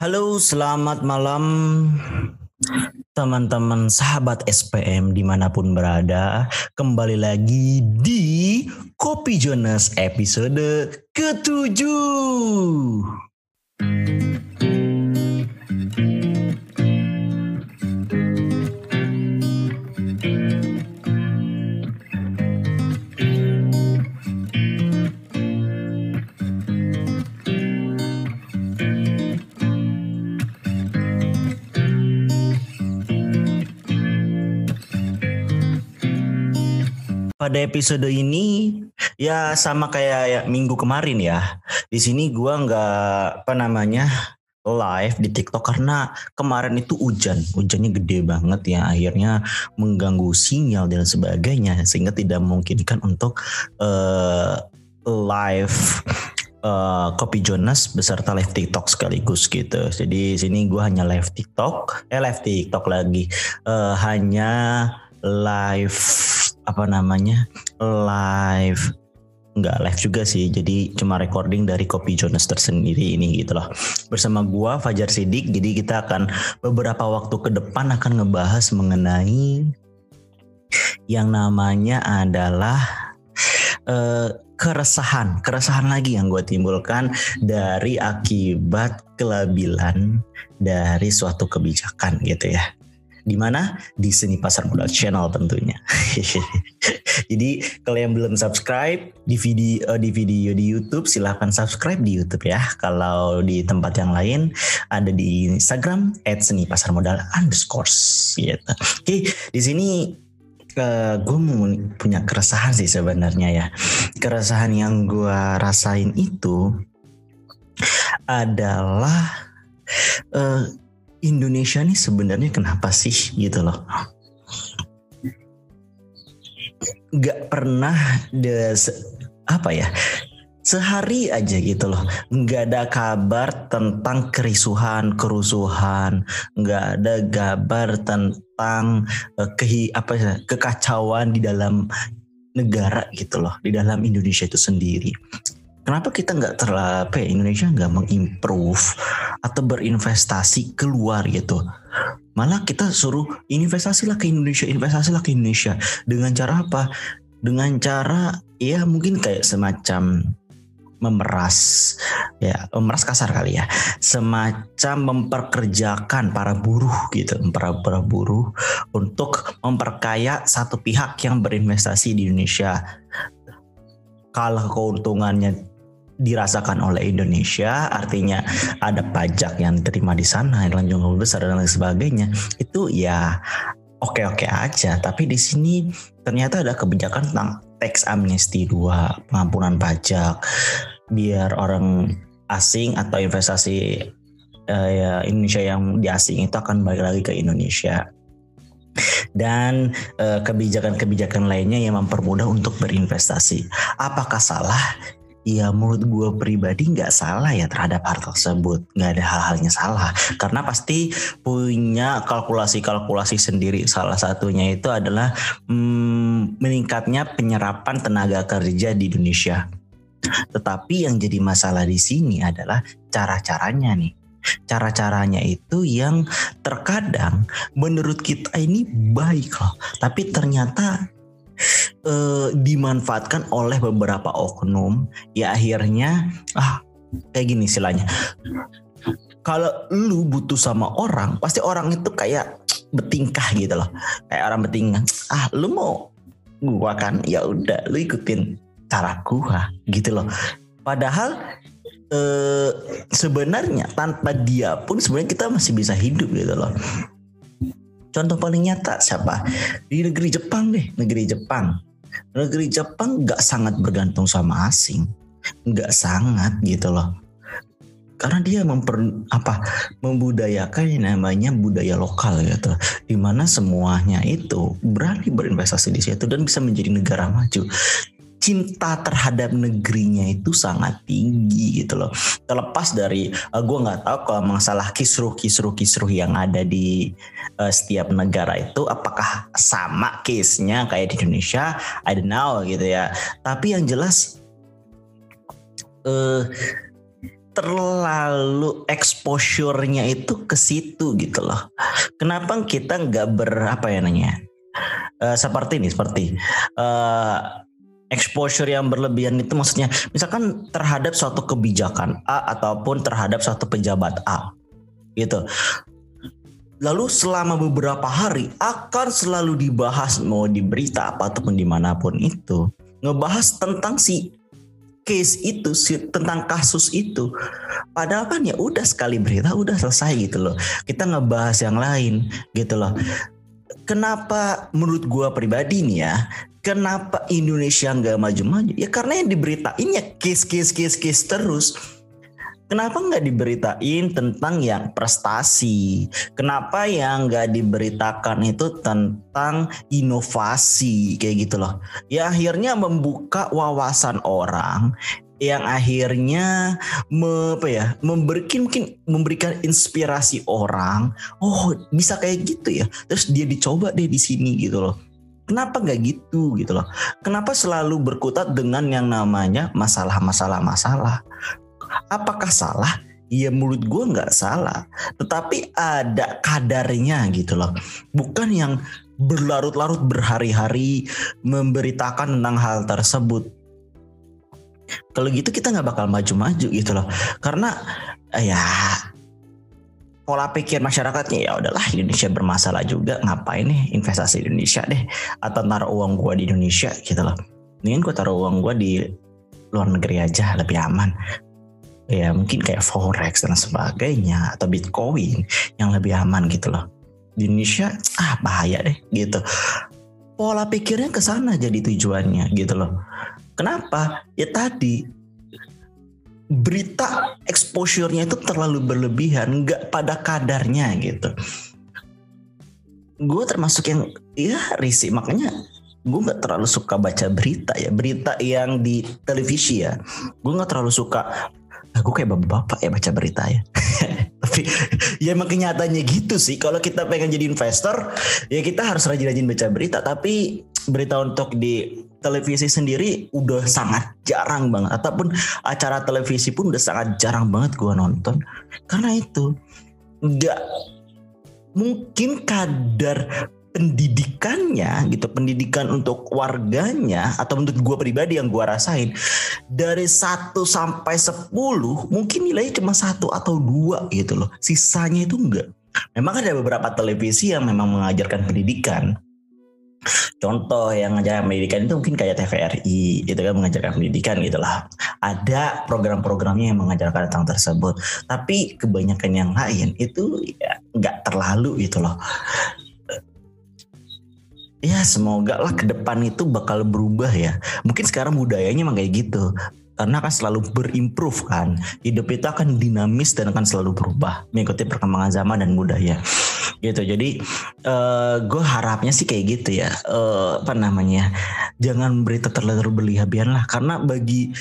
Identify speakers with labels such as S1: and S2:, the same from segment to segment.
S1: Halo, selamat malam teman-teman sahabat SPM di mana pun berada. Kembali lagi di Kopi Jonas episode ketujuh. Pada episode ini ya sama kayak ya, minggu kemarin ya. Di sini gua nggak apa namanya live di TikTok karena kemarin itu hujan, hujannya gede banget ya akhirnya mengganggu sinyal dan sebagainya sehingga tidak memungkinkan untuk uh, live uh, Kopi Jonas beserta live TikTok sekaligus gitu. Jadi sini gue hanya live TikTok, eh live TikTok lagi, uh, hanya live apa namanya live. Nggak live juga sih jadi cuma recording dari Kopi Jonas tersendiri ini gitu loh. Bersama gua Fajar Sidik jadi kita akan beberapa waktu ke depan akan ngebahas mengenai yang namanya adalah uh, keresahan. Keresahan lagi yang gue timbulkan dari akibat kelabilan dari suatu kebijakan gitu ya di mana? Di Seni Pasar Modal Channel tentunya. Jadi kalau yang belum subscribe di video uh, di video di YouTube silahkan subscribe di YouTube ya. Kalau di tempat yang lain ada di Instagram @seni_pasar_modal underscore gitu. Oke, di sini uh, gue punya keresahan sih sebenarnya ya. Keresahan yang gue rasain itu adalah uh, Indonesia nih sebenarnya kenapa sih gitu loh. Gak pernah des, apa ya sehari aja gitu loh. Nggak ada kabar tentang kerisuhan kerusuhan. Nggak ada kabar tentang uh, kehi apa ya kekacauan di dalam negara gitu loh di dalam Indonesia itu sendiri kenapa kita nggak terlalu ya, Indonesia nggak mengimprove atau berinvestasi keluar gitu? Malah kita suruh investasilah ke Indonesia investasilah ke Indonesia. Dengan cara apa? Dengan cara ya mungkin kayak semacam memeras ya memeras kasar kali ya. Semacam memperkerjakan para buruh gitu para, para buruh untuk memperkaya satu pihak yang berinvestasi di Indonesia. Kalau keuntungannya dirasakan oleh Indonesia, artinya ada pajak yang diterima di sana, yang lebih besar dan lain sebagainya, itu ya oke-oke aja. Tapi di sini ternyata ada kebijakan tentang tax amnesty dua, pengampunan pajak, biar orang asing atau investasi uh, ya Indonesia yang di asing itu akan balik lagi ke Indonesia dan eh, kebijakan-kebijakan lainnya yang mempermudah untuk berinvestasi. Apakah salah? Ya menurut gue pribadi nggak salah ya terhadap hal tersebut. Nggak ada hal-halnya salah. Karena pasti punya kalkulasi-kalkulasi sendiri. Salah satunya itu adalah hmm, meningkatnya penyerapan tenaga kerja di Indonesia. Tetapi yang jadi masalah di sini adalah cara-caranya nih. Cara-caranya itu yang terkadang menurut kita ini baik loh. Tapi ternyata uh, dimanfaatkan oleh beberapa oknum ya akhirnya ah kayak gini istilahnya. Kalau lu butuh sama orang pasti orang itu kayak bertingkah gitu loh. Kayak orang bertingkah ah lu mau gua kan? Ya udah lu ikutin cara gua gitu loh. Padahal eh, sebenarnya tanpa dia pun sebenarnya kita masih bisa hidup gitu loh. Contoh paling nyata siapa? Di negeri Jepang deh negeri Jepang negeri Jepang nggak sangat bergantung sama asing. Nggak sangat gitu loh. Karena dia memper apa membudayakan yang namanya budaya lokal gitu. Di mana semuanya itu berani berinvestasi di situ dan bisa menjadi negara maju cinta terhadap negerinya itu sangat tinggi gitu loh. Terlepas dari uh, eh, gue nggak tahu kalau masalah kisruh kisruh kisruh yang ada di uh, setiap negara itu apakah sama case-nya kayak di Indonesia, I don't know gitu ya. Tapi yang jelas uh, terlalu exposure-nya itu ke situ gitu loh. Kenapa kita nggak berapa ya nanya? Uh, seperti ini, seperti exposure yang berlebihan itu maksudnya misalkan terhadap suatu kebijakan A ataupun terhadap suatu pejabat A gitu. Lalu selama beberapa hari akan selalu dibahas mau di berita apa ataupun di mana pun itu ngebahas tentang si case itu tentang kasus itu. Padahal kan ya udah sekali berita udah selesai gitu loh. Kita ngebahas yang lain gitu loh. Kenapa menurut gua pribadi nih ya kenapa Indonesia nggak maju-maju? Ya karena yang diberitain ya case terus. Kenapa nggak diberitain tentang yang prestasi? Kenapa yang nggak diberitakan itu tentang inovasi kayak gitu loh? Ya akhirnya membuka wawasan orang yang akhirnya me, apa ya memberikan mungkin memberikan inspirasi orang. Oh bisa kayak gitu ya. Terus dia dicoba deh di sini gitu loh kenapa nggak gitu gitu loh kenapa selalu berkutat dengan yang namanya masalah-masalah masalah Apakah salah? Ya menurut gue nggak salah, tetapi ada kadarnya gitu loh. Bukan yang berlarut-larut berhari-hari memberitakan tentang hal tersebut. Kalau gitu kita nggak bakal maju-maju gitu loh. Karena ya pola pikir masyarakatnya ya udahlah Indonesia bermasalah juga ngapain nih investasi di Indonesia deh? Atau taruh uang gue di Indonesia gitu loh. Mendingan gue taruh uang gue di luar negeri aja lebih aman. Ya mungkin kayak forex dan sebagainya atau bitcoin yang lebih aman gitu loh. Di Indonesia ah bahaya deh gitu. Pola pikirnya ke sana jadi tujuannya gitu loh. Kenapa? Ya tadi berita exposure-nya itu terlalu berlebihan nggak pada kadarnya gitu gue termasuk yang ya risih makanya gue nggak terlalu suka baca berita ya berita yang di televisi ya gue nggak terlalu suka aku kayak bapak-bapak ya baca berita ya. Tapi ya emang kenyataannya gitu sih. Kalau kita pengen jadi investor, ya kita harus rajin-rajin baca berita. Tapi berita untuk di televisi sendiri udah sangat jarang banget. Ataupun acara televisi pun udah sangat jarang banget gue nonton. Karena itu nggak mungkin kadar pendidikannya gitu pendidikan untuk warganya atau untuk gue pribadi yang gue rasain dari 1 sampai 10 mungkin nilainya cuma satu atau dua gitu loh sisanya itu enggak memang ada beberapa televisi yang memang mengajarkan pendidikan Contoh yang mengajarkan pendidikan itu mungkin kayak TVRI gitu kan mengajarkan pendidikan gitulah. Ada program-programnya yang mengajarkan tentang tersebut. Tapi kebanyakan yang lain itu ya nggak terlalu gitu loh ya semoga lah ke depan itu bakal berubah ya. Mungkin sekarang budayanya emang kayak gitu. Karena akan selalu berimprove kan. Hidup itu akan dinamis dan akan selalu berubah. Mengikuti perkembangan zaman dan budaya. Gitu. Jadi uh, gue harapnya sih kayak gitu ya. Uh, apa namanya. Jangan berita terlalu berlebihan lah. Karena bagi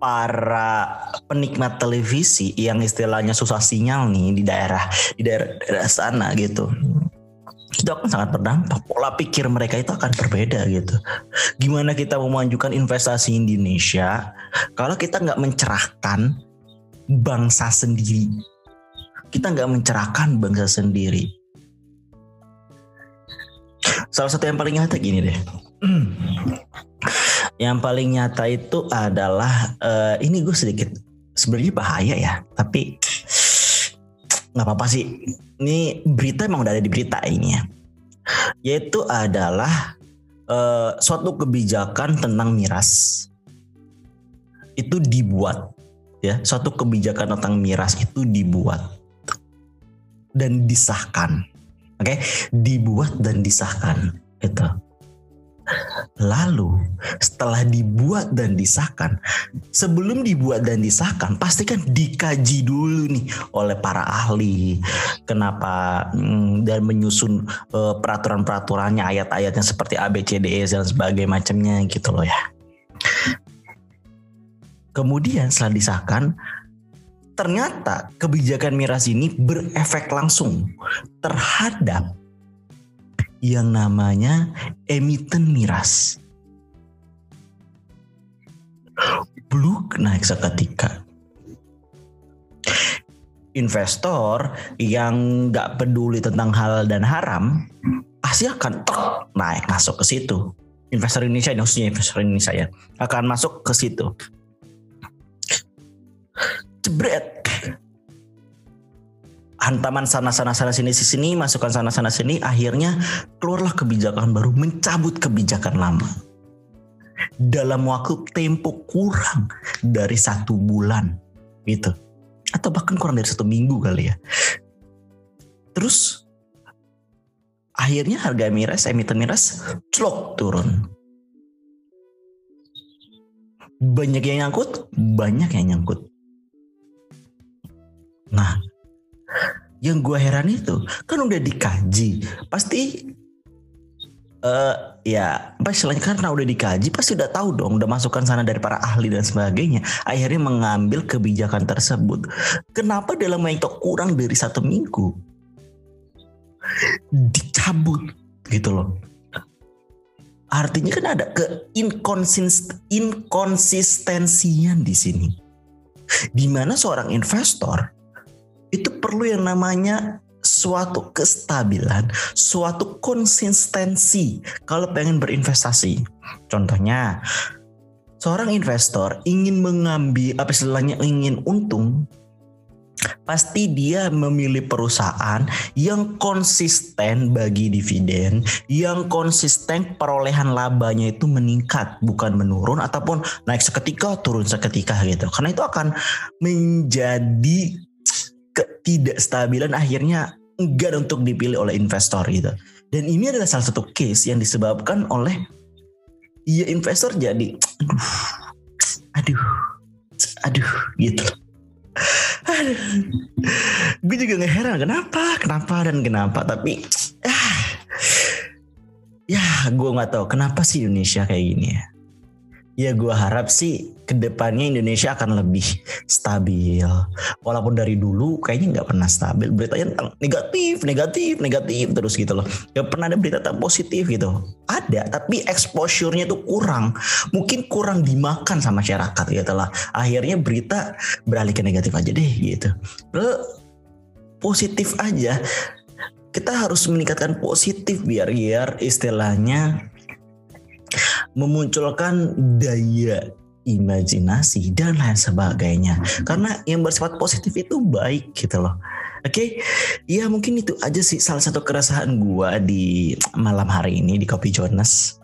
S1: para penikmat televisi yang istilahnya susah sinyal nih di daerah di daerah, daerah sana gitu itu akan sangat berdampak. Pola pikir mereka itu akan berbeda gitu. Gimana kita memajukan investasi Indonesia kalau kita nggak mencerahkan bangsa sendiri? Kita nggak mencerahkan bangsa sendiri. Salah satu yang paling nyata gini deh. yang paling nyata itu adalah uh, ini gue sedikit sebenarnya bahaya ya, tapi nggak apa-apa sih. Ini berita emang udah ada di berita ini ya. Yaitu adalah uh, suatu kebijakan tentang miras. Itu dibuat ya, suatu kebijakan tentang miras itu dibuat dan disahkan. Oke, okay? dibuat dan disahkan itu. Lalu setelah dibuat dan disahkan, sebelum dibuat dan disahkan, pastikan dikaji dulu nih oleh para ahli. Kenapa hmm, dan menyusun uh, peraturan-peraturannya, ayat-ayatnya seperti ABCDE dan sebagainya macamnya gitu loh ya. Kemudian setelah disahkan, ternyata kebijakan miras ini berefek langsung terhadap yang namanya emiten miras. Blue naik seketika. investor yang nggak peduli tentang hal dan haram pasti akan tok naik masuk ke situ. Investor Indonesia, maksudnya investor Indonesia ya, akan masuk ke situ. Jebret. Hantaman sana sana sana sini sini masukkan sana sana sini akhirnya keluarlah kebijakan baru mencabut kebijakan lama. Dalam waktu tempo kurang dari satu bulan gitu. Atau bahkan kurang dari satu minggu kali ya. Terus akhirnya harga miras emiten miras clok turun. Banyak yang nyangkut banyak yang nyangkut. Nah yang gue heran itu kan udah dikaji. Pasti uh, ya apa istilahnya karena udah dikaji pasti udah tahu dong udah masukkan sana dari para ahli dan sebagainya. Akhirnya mengambil kebijakan tersebut. Kenapa dalam waktu kurang dari satu minggu dicabut gitu loh. Artinya kan ada ke inkonsistensian di sini. Di mana seorang investor itu perlu yang namanya suatu kestabilan, suatu konsistensi kalau pengen berinvestasi. Contohnya, seorang investor ingin mengambil apa istilahnya ingin untung, pasti dia memilih perusahaan yang konsisten bagi dividen, yang konsisten perolehan labanya itu meningkat, bukan menurun ataupun naik seketika turun seketika gitu. Karena itu akan menjadi ketidakstabilan akhirnya enggak untuk dipilih oleh investor gitu. Dan ini adalah salah satu case yang disebabkan oleh ya investor jadi aduh aduh aduh gitu. Gue juga nggak heran kenapa, kenapa dan kenapa tapi ah, ya gue nggak tahu kenapa sih Indonesia kayak gini ya. Ya gue harap sih ke depannya Indonesia akan lebih stabil. Walaupun dari dulu kayaknya nggak pernah stabil. Beritanya tentang negatif, negatif, negatif terus gitu loh. Gak pernah ada berita tentang positif gitu. Ada, tapi exposure-nya tuh kurang. Mungkin kurang dimakan sama masyarakat gitu lah. Akhirnya berita beralih ke negatif aja deh gitu. Lalu positif aja. Kita harus meningkatkan positif biar biar istilahnya memunculkan daya imajinasi dan lain sebagainya. Karena yang bersifat positif itu baik gitu loh. Oke, okay? ya mungkin itu aja sih salah satu keresahan gua di malam hari ini di Kopi Jonas.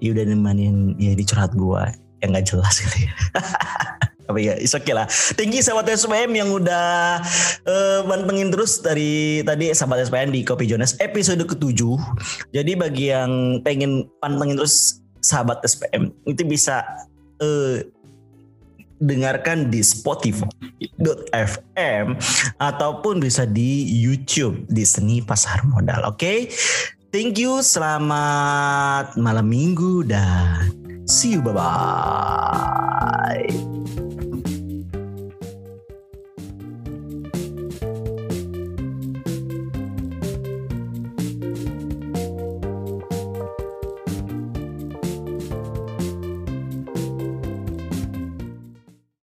S1: Ya udah nemenin ya di curhat gua yang nggak jelas kali ya. Tapi ya, is okay lah. Thank you sahabat SPM yang udah uh, terus dari tadi sahabat SPM di Kopi Jonas episode ke-7. Jadi bagi yang pengen pantengin terus sahabat SPM itu bisa uh, dengarkan di Spotify.fm ataupun bisa di YouTube di Seni Pasar Modal. Oke, okay? thank you. Selamat malam minggu dan see you. Bye bye.